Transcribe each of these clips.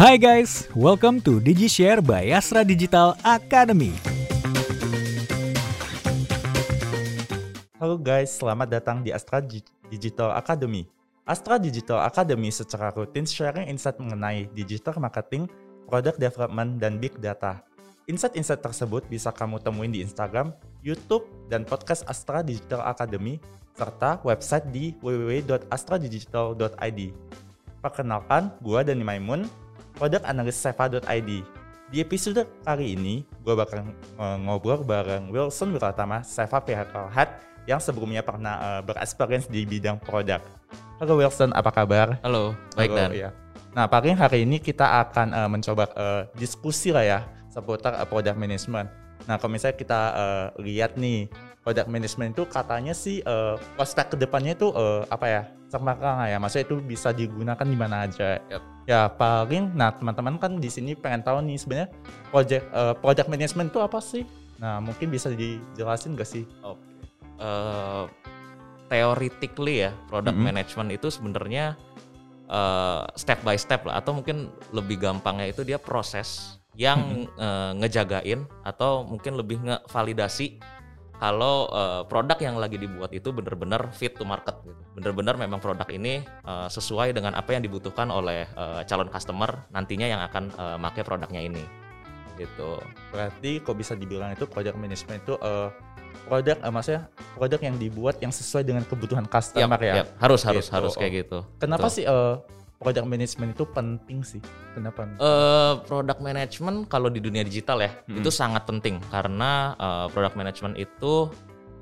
Hai guys, welcome to DigiShare by Astra Digital Academy. Halo guys, selamat datang di Astra Digital Academy. Astra Digital Academy secara rutin sharing insight mengenai digital marketing, product development, dan big data. Insight-insight tersebut bisa kamu temuin di Instagram, YouTube, dan podcast Astra Digital Academy, serta website di www.astradigital.id. Perkenalkan, gue Dani Maimun, Seva.id. Di episode kali ini, gue bakal ngobrol bareng Wilson Wiratama, Seva Head, yang sebelumnya pernah uh, berexperience di bidang produk. Halo Wilson, apa kabar? Halo, baik Halo, dan. Ya. Nah, paling hari ini kita akan uh, mencoba uh, diskusi lah ya seputar uh, product management. Nah, kalau misalnya kita uh, lihat nih product management itu katanya sih uh, prospek ke depannya itu uh, apa ya cemerlang ya, maksudnya itu bisa digunakan di mana aja. Yep. Ya paling, nah teman-teman kan di sini pengen tahu nih sebenarnya project uh, product management itu apa sih? Nah, mungkin bisa dijelasin gak sih? Oke. Uh, theoretically ya, product Mhm. management itu sebenarnya uh, step by step lah, atau mungkin lebih gampangnya itu dia proses yang uh, ngejagain atau mungkin lebih ngevalidasi kalau uh, produk yang lagi dibuat itu benar-benar fit to market gitu. Benar-benar memang produk ini uh, sesuai dengan apa yang dibutuhkan oleh uh, calon customer nantinya yang akan uh, make produknya ini. Gitu. Berarti kok bisa dibilang itu product management itu uh, produk uh, maksudnya produk yang dibuat yang sesuai dengan kebutuhan customer Yap, ya. yap. Harus harus Gitu. harus kayak gitu. Kenapa Betul. sih uh, product management itu penting sih? Kenapa? Eh, product management kalau di dunia digital ya Hmm. itu sangat penting karena eh, product management itu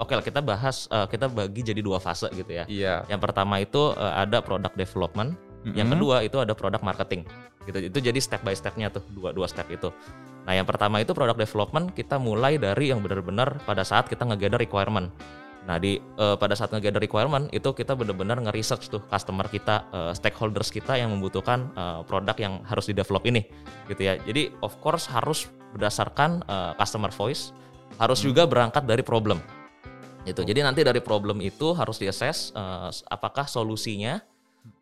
oke lah kita bahas eh, kita bagi jadi dua fase gitu ya. Iya. Yang pertama itu eh, ada product development, yang Mm-mm. kedua itu ada product marketing. Gitu. Itu jadi step by stepnya tuh dua dua step itu. Nah yang pertama itu product development kita mulai dari yang benar-benar pada saat kita nge-gather requirement. Nah di eh, pada saat nge-gather requirement itu kita benar-benar nge-research tuh customer kita, eh, stakeholders kita yang membutuhkan eh, produk yang harus di-develop ini gitu ya. Jadi of course harus berdasarkan eh, customer voice, harus juga berangkat dari problem. Gitu. Jadi nanti dari problem itu harus di-assess eh, apakah solusinya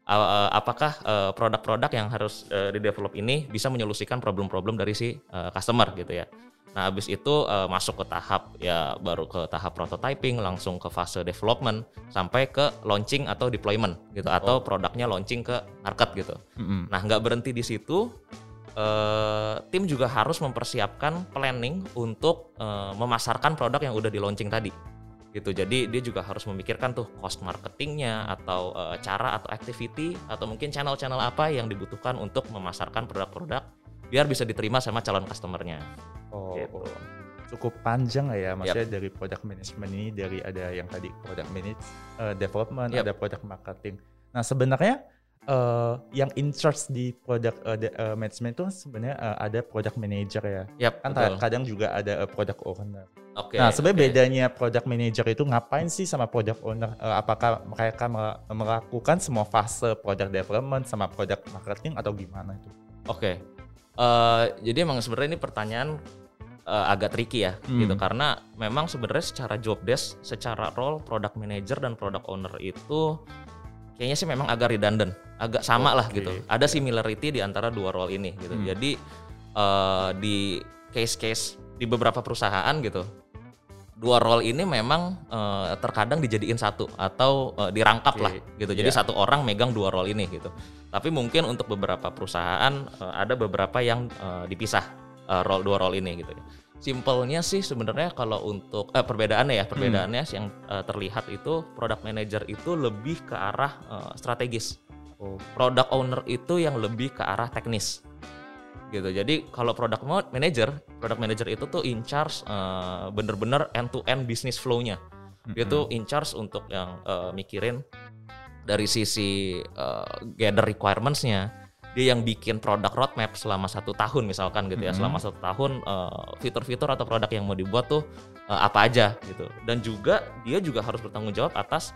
uh, apakah uh, produk-produk yang harus uh, di-develop ini bisa menyolusikan problem-problem dari si uh, customer gitu ya. Nah, habis itu uh, masuk ke tahap ya baru ke tahap prototyping, langsung ke fase development sampai ke launching atau deployment gitu atau produknya launching ke market gitu. Mm-mm. Nah, nggak berhenti di situ. eh, tim juga harus mempersiapkan planning untuk eh, memasarkan produk yang udah di launching tadi. Gitu. Jadi dia juga harus memikirkan tuh cost marketingnya atau eh, cara atau activity atau mungkin channel-channel apa yang dibutuhkan untuk memasarkan produk-produk biar bisa diterima sama calon customernya. Oh, Gitu. cukup panjang lah ya maksudnya dari product management ini dari ada yang tadi product manage uh, development, Yap. ada product marketing. Nah, sebenarnya uh, yang in charge di product uh, de- uh, management itu sebenarnya uh, ada product manager ya. Yap, Kan betul. kadang juga ada uh, product owner. Oke. nah, sebenarnya oke. bedanya product manager itu ngapain sih sama product owner? Eh, apakah mereka mel- melakukan semua fase product development sama product marketing atau gimana itu? Oke. Eh, jadi emang sebenarnya ini pertanyaan eh, agak tricky ya Hmm. gitu karena memang sebenarnya secara job desk, secara role product manager dan product owner itu kayaknya sih memang agak redundant, agak sama lah Oke. gitu. Ada similarity di antara dua role ini gitu. Hmm. Jadi eh, di case-case di beberapa perusahaan gitu dua role ini memang eh, terkadang dijadiin satu atau eh, dirangkap Oke, lah gitu. Jadi iya. satu orang megang dua role ini gitu. Tapi mungkin untuk beberapa perusahaan eh, ada beberapa yang eh, dipisah eh, role dua role ini gitu. Simpelnya sih sebenarnya kalau untuk eh, perbedaannya ya perbedaannya yang eh, terlihat itu product manager itu lebih ke arah eh, strategis. Oh, Product owner itu yang lebih ke arah teknis gitu. Jadi kalau product manager, product manager itu tuh in charge eh, bener-bener end to end business flow-nya. Dia tuh in charge untuk yang eh, mikirin dari sisi eh, gather requirements-nya. Dia yang bikin produk roadmap selama satu tahun misalkan gitu ya. Selama satu tahun eh, fitur-fitur atau produk yang mau dibuat tuh eh, apa aja gitu. Dan juga dia juga harus bertanggung jawab atas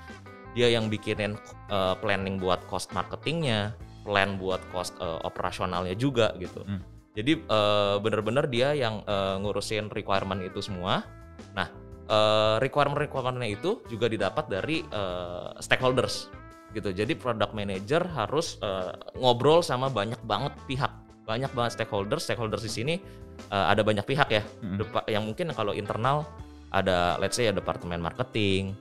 dia yang bikinin eh, planning buat cost marketingnya, plan buat cost eh, operasionalnya juga gitu. Hmm. Jadi eh, bener-bener dia yang eh, ngurusin requirement itu semua. Nah, eh, requirement-requirementnya itu juga didapat dari eh, stakeholders gitu. Jadi product manager harus eh, ngobrol sama banyak banget pihak, banyak banget stakeholders. Stakeholders di sini uh, ada banyak pihak ya. Depa- yang mungkin kalau internal ada let's say ya departemen marketing,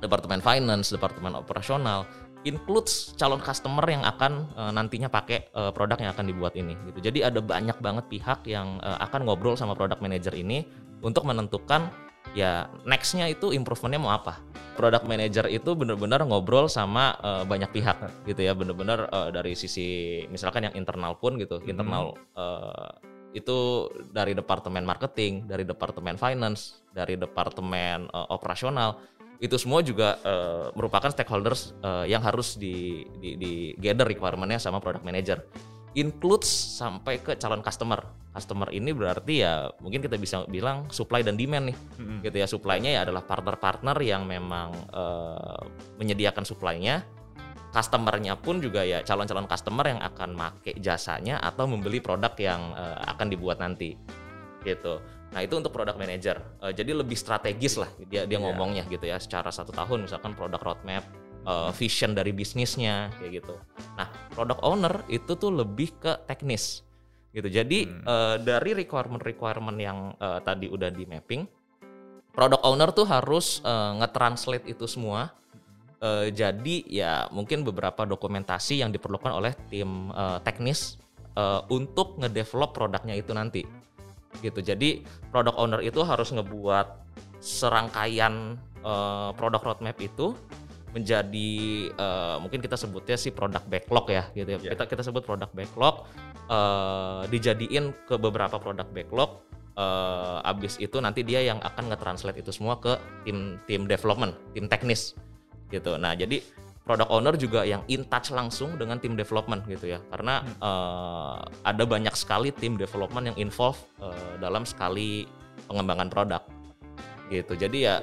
departemen finance, departemen operasional, includes calon customer yang akan uh, nantinya pakai uh, produk yang akan dibuat ini gitu. Jadi ada banyak banget pihak yang uh, akan ngobrol sama product manager ini untuk menentukan ya nextnya itu improvementnya mau apa. Product manager itu benar-benar ngobrol sama uh, banyak pihak gitu ya, benar-benar uh, dari sisi misalkan yang internal pun gitu, internal uh, itu dari departemen marketing, dari departemen finance, dari departemen uh, operasional itu semua juga uh, merupakan stakeholders uh, yang harus di, di, di gather requirementnya sama product manager. Includes sampai ke calon customer. Customer ini berarti ya mungkin kita bisa bilang supply dan demand nih. Mm-mm. gitu ya supply-nya ya adalah partner-partner yang memang uh, menyediakan supply-nya. Customer-nya pun juga ya calon-calon customer yang akan make jasanya atau membeli produk yang uh, akan dibuat nanti. Gitu. Nah itu untuk product manager. Uh, jadi lebih strategis lah dia dia Iya. ngomongnya gitu ya. Secara satu tahun misalkan produk roadmap, uh, vision dari bisnisnya kayak gitu. Nah product owner itu tuh lebih ke teknis gitu. Jadi Hmm. uh, dari requirement-requirement yang uh, tadi udah di mapping, product owner tuh harus uh, nge-translate itu semua. Uh, jadi ya mungkin beberapa dokumentasi yang diperlukan oleh tim uh, teknis uh, untuk ngedevelop produknya itu nanti gitu. Jadi product owner itu harus ngebuat serangkaian eh, produk roadmap itu menjadi eh, mungkin kita sebutnya sih produk backlog ya gitu ya. Iya. Kita kita sebut produk backlog eh, dijadiin ke beberapa produk backlog eh, abis itu nanti dia yang akan nge-translate itu semua ke tim tim development, tim teknis gitu. Nah, jadi product owner juga yang in touch langsung dengan tim development gitu ya. Karena eh, ada banyak sekali tim development yang involved eh, dalam sekali pengembangan produk gitu. Jadi ya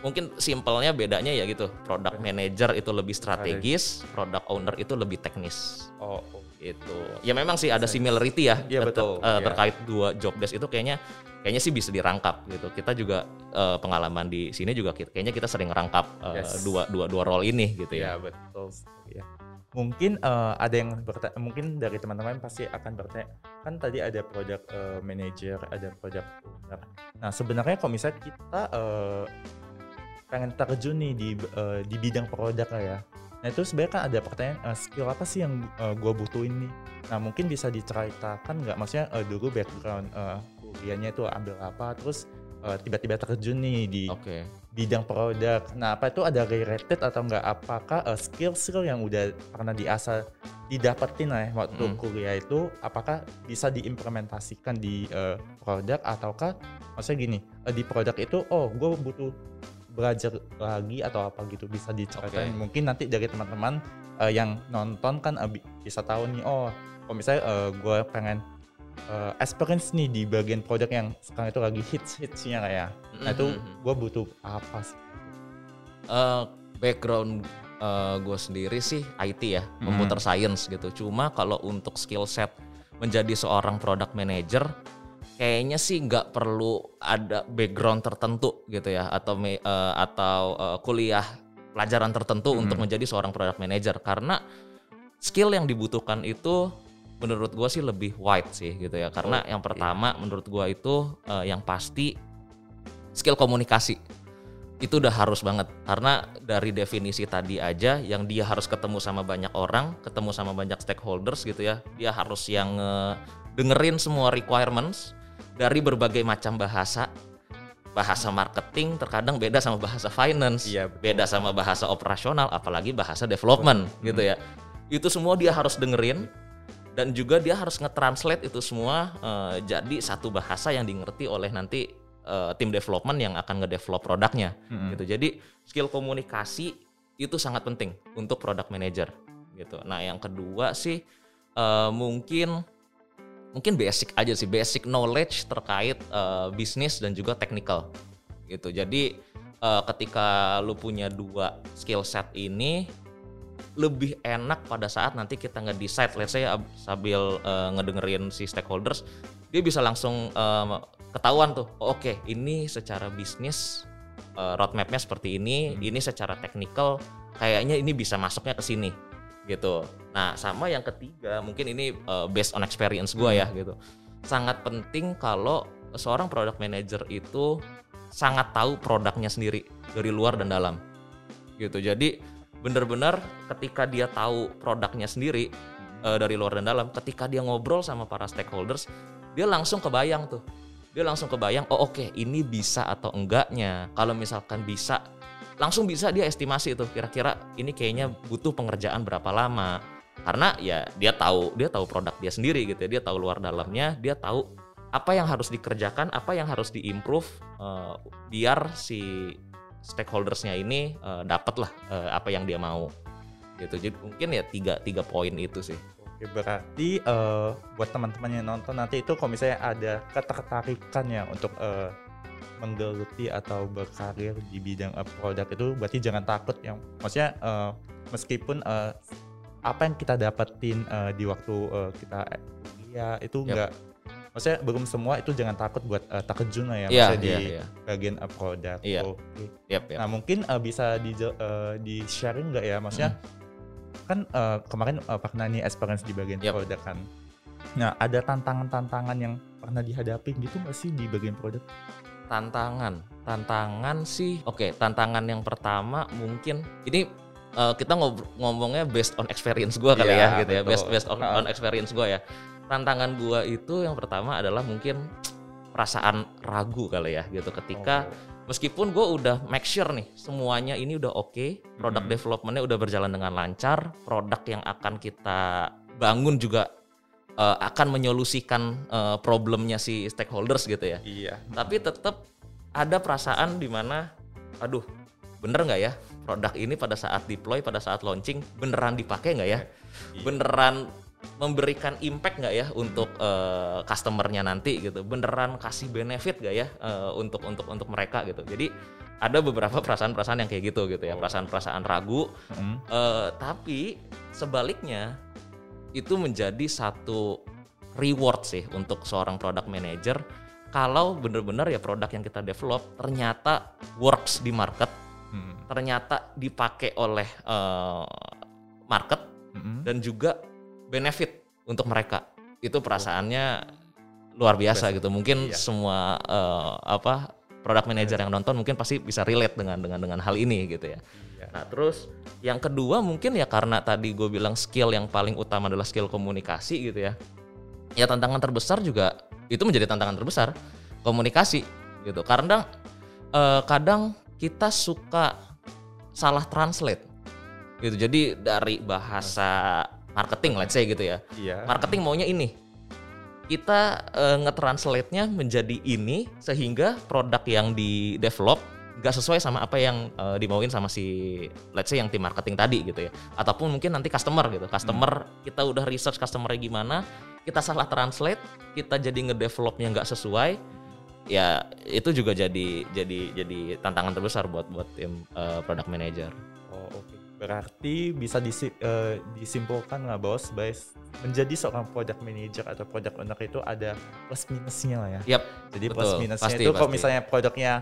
mungkin simpelnya bedanya ya gitu. Product manager itu lebih strategis product owner itu lebih teknis. Oh, oh. itu ya memang sih ada similarity ya ter- betul. Iya. terkait dua job desk itu kayaknya kayaknya sih bisa dirangkap gitu kita juga eh, pengalaman di sini juga kita- kayaknya kita sering rangkap eh, Yes. dua dua dua role ini gitu ya Iya betul. Ya. Mungkin eh, ada yang bertanya, mungkin dari teman-teman pasti akan bertanya, kan tadi ada product eh, manager, ada product owner. Nah sebenarnya kalau misalnya kita eh, pengen terjun nih di eh, di bidang produk lah ya. Nah itu sebenarnya kan ada pertanyaan eh, skill apa sih yang gue butuhin nih? Nah mungkin bisa diceritakan nggak? Maksudnya eh, dulu background eh, kuliahnya itu ambil apa, terus eh, tiba-tiba terjun nih di oke bidang produk. Nah, apa itu ada related atau enggak? Apakah uh, skill-skill yang udah pernah diasah didapetin lah ya waktu Mm. kuliah itu apakah bisa diimplementasikan di uh, produk ataukah maksudnya gini, uh, di produk itu oh, gue butuh belajar lagi atau apa gitu bisa diceritain. Oke. Mungkin nanti dari teman-teman uh, yang nonton kan uh, bi- bisa tahu nih oh, kalau misalnya uh, gue pengen uh, experience nih di bagian produk yang sekarang itu lagi hits-hitsnya lah ya. Nah itu Mhm. gue butuh apa sih? Eh, background gue sendiri sih IT ya, Mhm. computer science gitu. Cuma kalau untuk skill set menjadi seorang product manager, kayaknya sih nggak perlu ada background tertentu gitu ya, atau eh, atau eh, kuliah pelajaran tertentu Mhm. untuk menjadi seorang product manager karena skill yang dibutuhkan itu menurut gue sih lebih wide sih gitu ya. Karena Oh, yang pertama menurut gue itu eh, yang pasti skill komunikasi itu udah harus banget karena dari definisi tadi aja yang dia harus ketemu sama banyak orang, ketemu sama banyak stakeholders gitu ya. Dia harus yang eh, dengerin semua requirements dari berbagai macam bahasa. Bahasa marketing terkadang beda sama bahasa finance, Iya, betul. beda sama bahasa operasional, apalagi bahasa development gitu ya. Itu semua dia harus dengerin dan juga dia harus nge-translate itu semua eh, jadi satu bahasa yang dimengerti oleh nanti eh, tim development yang akan ngedevelop produknya Mm-mm. gitu. Jadi skill komunikasi itu sangat penting untuk product manager gitu. Nah, yang kedua sih eh, mungkin mungkin basic aja sih, basic knowledge terkait eh, bisnis dan juga technical gitu. Jadi eh, ketika lu punya dua skill set ini lebih enak pada saat nanti kita nge-decide let's say sambil eh, ngedengerin si stakeholders dia bisa langsung eh, ketahuan tuh oh, oke ini secara bisnis eh, roadmapnya seperti ini Hmm. ini secara technical kayaknya ini bisa masuknya ke sini gitu. Nah, sama yang ketiga, mungkin ini uh, based on experience gue ya gitu. Sangat penting kalau seorang product manager itu sangat tahu produknya sendiri dari luar dan dalam. Gitu. Jadi benar-benar ketika dia tahu produknya sendiri uh, dari luar dan dalam, ketika dia ngobrol sama para stakeholders, dia langsung kebayang tuh. Dia langsung kebayang, oh oke, okay, ini bisa atau enggaknya. Kalau misalkan bisa, langsung bisa dia estimasi tuh kira-kira ini kayaknya butuh pengerjaan berapa lama karena ya dia tahu dia tahu produk dia sendiri gitu ya dia tahu luar dalamnya dia tahu apa yang harus dikerjakan apa yang harus diimprove uh, biar si stakeholdersnya ini uh, dapat lah uh, apa yang dia mau. Gitu. Jadi mungkin ya tiga tiga poin itu sih. Oke, berarti uh, buat teman-teman yang nonton nanti itu kalau misalnya ada ketertarikan ya untuk uh, menggeluti atau berkarir di bidang uh, produk itu berarti jangan takut yang maksudnya uh, meskipun uh, apa yang kita dapetin uh, di waktu uh, kita ya itu enggak yep. Maksudnya belum semua itu jangan takut buat uh, terjun ya yeah, maksudnya yeah, di yeah. bagian uh, produk. Yeah. Oke. Okay. Yep, yep. Nah mungkin uh, bisa di uh, di sharing nggak ya maksudnya mm. kan uh, kemarin uh, pernah nih experience di bagian yep. produk kan. Nah ada tantangan-tantangan yang pernah dihadapi gitu nggak sih di bagian produk? Tantangan, tantangan sih. Oke, okay, tantangan yang pertama mungkin ini uh, kita ngomongnya based on experience gue kali yeah, ya gitu ya based based on, on experience gue ya tantangan gue itu yang pertama adalah mungkin perasaan ragu kali ya gitu ketika oh. meskipun gue udah make sure nih semuanya ini udah oke okay, produk hmm. developmentnya udah berjalan dengan lancar produk yang akan kita bangun juga uh, akan menyolusikan uh, problemnya si stakeholders gitu ya iya tapi tetap ada perasaan di mana aduh bener nggak ya produk ini pada saat deploy pada saat launching beneran dipakai nggak ya iya. beneran memberikan impact nggak ya untuk uh, customernya nanti gitu beneran kasih benefit nggak ya uh, untuk untuk untuk mereka gitu jadi ada beberapa perasaan-perasaan yang kayak gitu gitu ya perasaan-perasaan ragu mm. uh, tapi sebaliknya itu menjadi satu reward sih untuk seorang product manager kalau bener-bener ya produk yang kita develop ternyata works di market hmm. ternyata dipakai oleh uh, market hmm. dan juga benefit untuk mereka. Itu perasaannya luar biasa, gitu. Mungkin iya. semua uh, apa produk manager yang nonton mungkin pasti bisa relate dengan dengan dengan hal ini gitu ya. Iya. nah terus yang kedua mungkin ya karena tadi gue bilang skill yang paling utama adalah skill komunikasi gitu ya. Ya tantangan terbesar juga itu menjadi tantangan terbesar komunikasi gitu. Karena uh, kadang kita suka salah translate gitu. Jadi dari bahasa marketing let's say gitu ya iya. marketing maunya ini kita uh, nge-translate-nya menjadi ini sehingga produk yang di develop gak sesuai sama apa yang uh, dimauin sama si let's say yang tim marketing tadi gitu ya ataupun mungkin nanti customer gitu customer hmm. kita udah research customernya gimana kita salah translate kita jadi ngedevelopnya nggak sesuai ya itu juga jadi jadi jadi tantangan terbesar buat buat tim uh, product manager. Berarti bisa disi, uh, disimpulkan nggak bos, sebagai menjadi seorang product manager atau product owner itu ada plus minusnya lah ya. Yap. Jadi betul. plus minusnya pasti, itu kalau misalnya produknya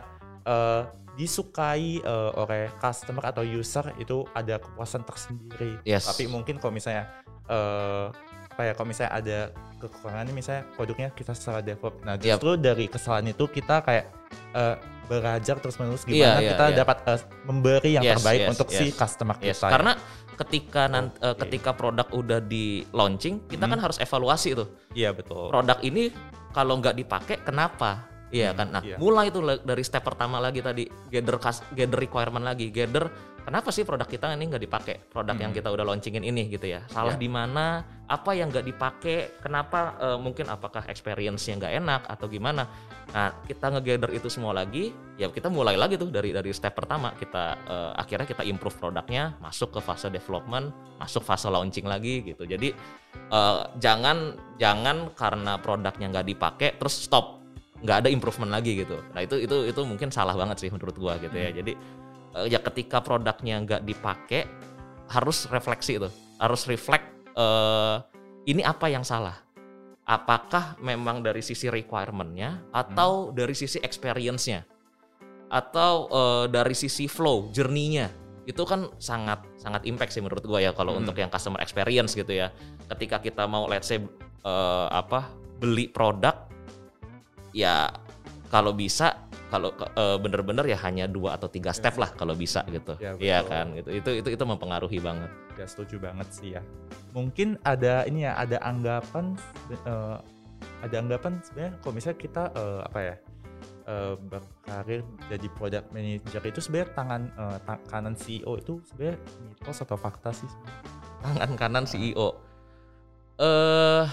uh, disukai uh, oleh customer atau user itu ada kepuasan tersendiri. Yes. Tapi mungkin kalau misalnya uh, apa ya kalau misalnya ada kekurangan ini misalnya produknya kita salah develop nah justru yep. dari kesalahan itu kita kayak uh, belajar terus menerus iya, gimana yeah, yeah, kita yeah. dapat uh, memberi yang yes, terbaik yes, untuk yes. si customer yes. kita karena ketika oh, nanti, uh, ketika produk udah di launching kita hmm. kan harus evaluasi tuh iya betul produk ini kalau nggak dipakai kenapa Iya hmm, kan. Nah, iya. mulai itu dari step pertama lagi tadi gather gather requirement lagi, gather kenapa sih produk kita ini nggak dipakai? Produk hmm. yang kita udah launchingin ini gitu ya. Salah yeah. di mana? Apa yang nggak dipakai? Kenapa uh, mungkin apakah experience-nya nggak enak atau gimana? Nah, kita ngegather itu semua lagi, ya kita mulai lagi tuh dari dari step pertama. Kita uh, akhirnya kita improve produknya, masuk ke fase development, masuk fase launching lagi gitu. Jadi uh, jangan jangan karena produknya nggak dipakai terus stop nggak ada improvement lagi gitu. Nah itu itu itu mungkin salah banget sih menurut gua gitu ya. Hmm. Jadi uh, ya ketika produknya nggak dipakai harus refleksi itu, harus reflect uh, ini apa yang salah. Apakah memang dari sisi requirementnya atau hmm. dari sisi experience-nya atau uh, dari sisi flow, journey-nya itu kan sangat sangat impact sih menurut gua ya kalau Hmm. untuk yang customer experience gitu ya. Ketika kita mau let's say eh, apa beli produk ya kalau bisa kalau eh, bener-bener ya hanya dua atau tiga step lah kalau bisa gitu. Ya, betul. kan gitu. Itu itu itu mempengaruhi banget. Ya setuju banget sih ya. Mungkin ada ini ya, ada anggapan eh, ada anggapan sebenarnya kalau misalnya kita eh, apa ya eh, berkarir jadi product manager itu sebenarnya tangan eh, ta- kanan CEO itu sebenarnya mitos atau fakta sih? Tangan kanan CEO. Eh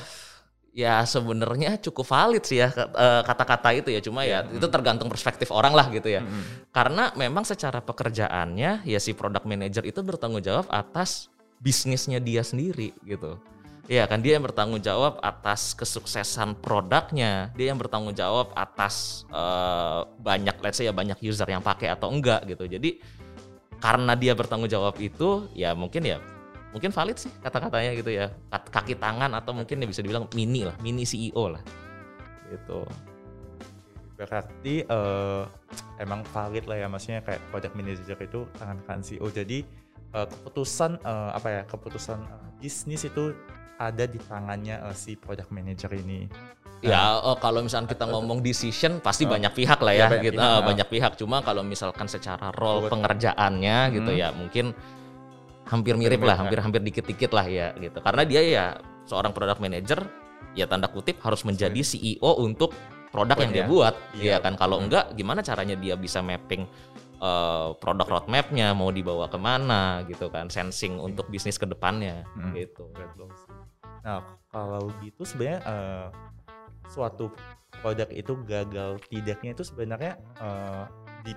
ya sebenarnya cukup valid sih ya eh, kata-kata itu ya. Cuma ya Iya. itu tergantung perspektif orang lah gitu ya. Mm-mm. Karena memang secara pekerjaannya ya si product manager itu bertanggung jawab atas bisnisnya dia sendiri gitu. Iya kan dia yang bertanggung jawab atas kesuksesan produknya, dia yang bertanggung jawab atas eh, banyak let's say ya banyak user yang pakai atau enggak gitu. Jadi karena dia bertanggung jawab itu ya mungkin ya mungkin valid sih kata-katanya gitu ya. Kaki tangan atau mungkin ya bisa dibilang mini lah, mini CEO lah. Gitu. Berarti eh, emang valid lah ya maksudnya kayak product manager itu tangan kanan CEO. Jadi eh, keputusan eh, apa ya keputusan eh, bisnis itu ada di tangannya eh, si product manager ini. Ya oh, kalau misalnya kita ngomong decision pasti Oh. banyak pihak lah Ya, ya, banyak gitu. pihak, ah. banyak pihak. Cuma kalau misalkan secara role Buat- pengerjaannya gitu Hmm. ya mungkin hampir mirip lah, ya. hampir-hampir dikit-dikit lah ya gitu. Karena dia ya seorang product manager ya tanda kutip harus menjadi CEO untuk produk yang dia Iya. buat. Iya. Iya kan kalau Hmm. enggak gimana caranya dia bisa mapping eh, produk roadmapnya mau dibawa ke mana gitu kan sensing untuk bisnis ke depannya Hmm. gitu. Nah, kalau gitu sebenarnya eh, suatu produk itu gagal tidaknya itu sebenarnya eh, di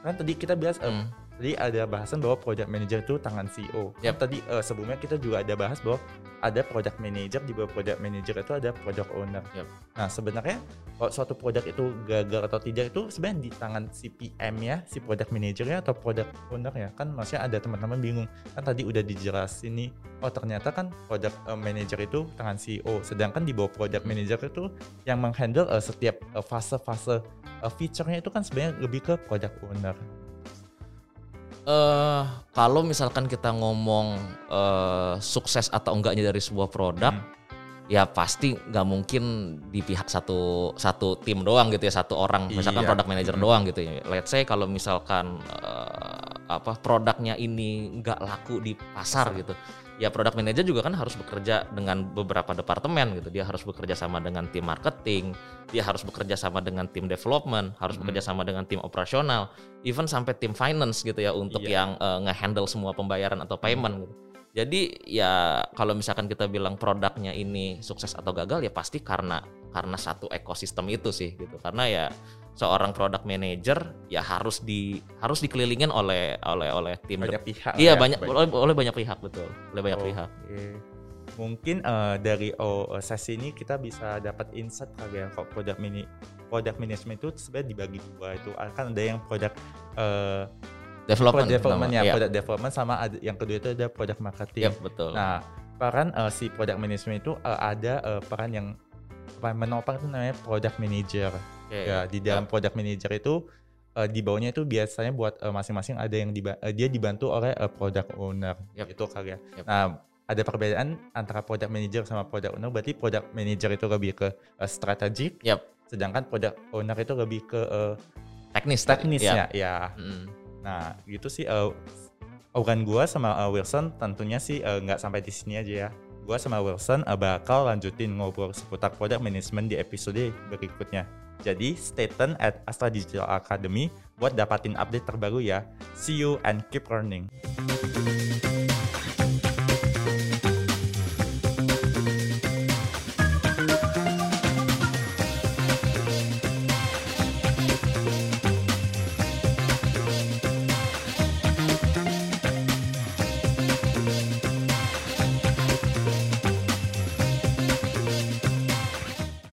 kan tadi kita bahas Hmm. Tadi ada bahasan bahwa product manager itu tangan CEO. Kan Yap. tadi eh, sebelumnya kita juga ada bahas bahwa ada product manager di bawah product manager itu ada product owner. Yap. Nah, sebenarnya kalau suatu produk itu gagal atau tidak itu sebenarnya di tangan si PM ya, si product manager-nya atau product owner ya. Kan maksudnya ada teman-teman bingung. Kan tadi udah dijelasin nih, oh ternyata kan product eh, manager itu tangan CEO, sedangkan di bawah product manager itu yang menghandle eh, setiap fase-fase eh, feature-nya itu kan sebenarnya lebih ke product owner. Eh kalau misalkan kita ngomong eh, sukses atau enggaknya dari sebuah produk, Hmm. ya pasti nggak mungkin di pihak satu satu tim doang gitu ya satu orang, misalkan Iya. product manager Hmm. doang gitu ya. Let's say kalau misalkan eh, apa produknya ini nggak laku di pasar gitu, ya product manager juga kan harus bekerja dengan beberapa departemen gitu. Dia harus bekerja sama dengan tim marketing, dia harus bekerja sama dengan tim development, harus Hmm. bekerja sama dengan tim operasional, even sampai tim finance gitu ya untuk Iya. yang eh, nge-handle semua pembayaran atau payment gitu. Jadi ya kalau misalkan kita bilang produknya ini sukses atau gagal ya pasti karena karena satu ekosistem itu sih gitu. Karena ya seorang product manager ya harus di harus dikelilingin oleh oleh oleh tim Banyak pihak. Iya ya, banyak oleh, oleh banyak pihak betul, oleh banyak Oke. pihak. Mungkin eh, dari oh, eh, sesi ini kita bisa dapat insight kali ya kalau product mini product management itu sebenarnya dibagi dua itu akan ada yang product eh, Development, product development ya, iya. product development sama ada, yang kedua itu ada product marketing. Yap, betul. Nah, peran eh, si product management itu eh, ada eh, peran yang menopang itu namanya product manager. Oke. Ya, di dalam product manager itu eh, di bawahnya itu biasanya buat eh, masing-masing ada yang diba- eh, dia dibantu oleh eh, product owner. Yap. Itu kali ya. Yap. Nah, ada perbedaan antara product manager sama product owner. Berarti product manager itu lebih ke eh, strategic, Yap. sedangkan product owner itu lebih ke eh, teknis teknisnya. ya. Ya. Mm. Nah, gitu sih uh, Ogan gua sama uh, Wilson tentunya sih uh, nggak sampai di sini aja ya. Gua sama Wilson uh, bakal lanjutin ngobrol seputar product management di episode berikutnya. Jadi stay tune at Astra Digital Academy buat dapatin update terbaru ya. See you and keep learning.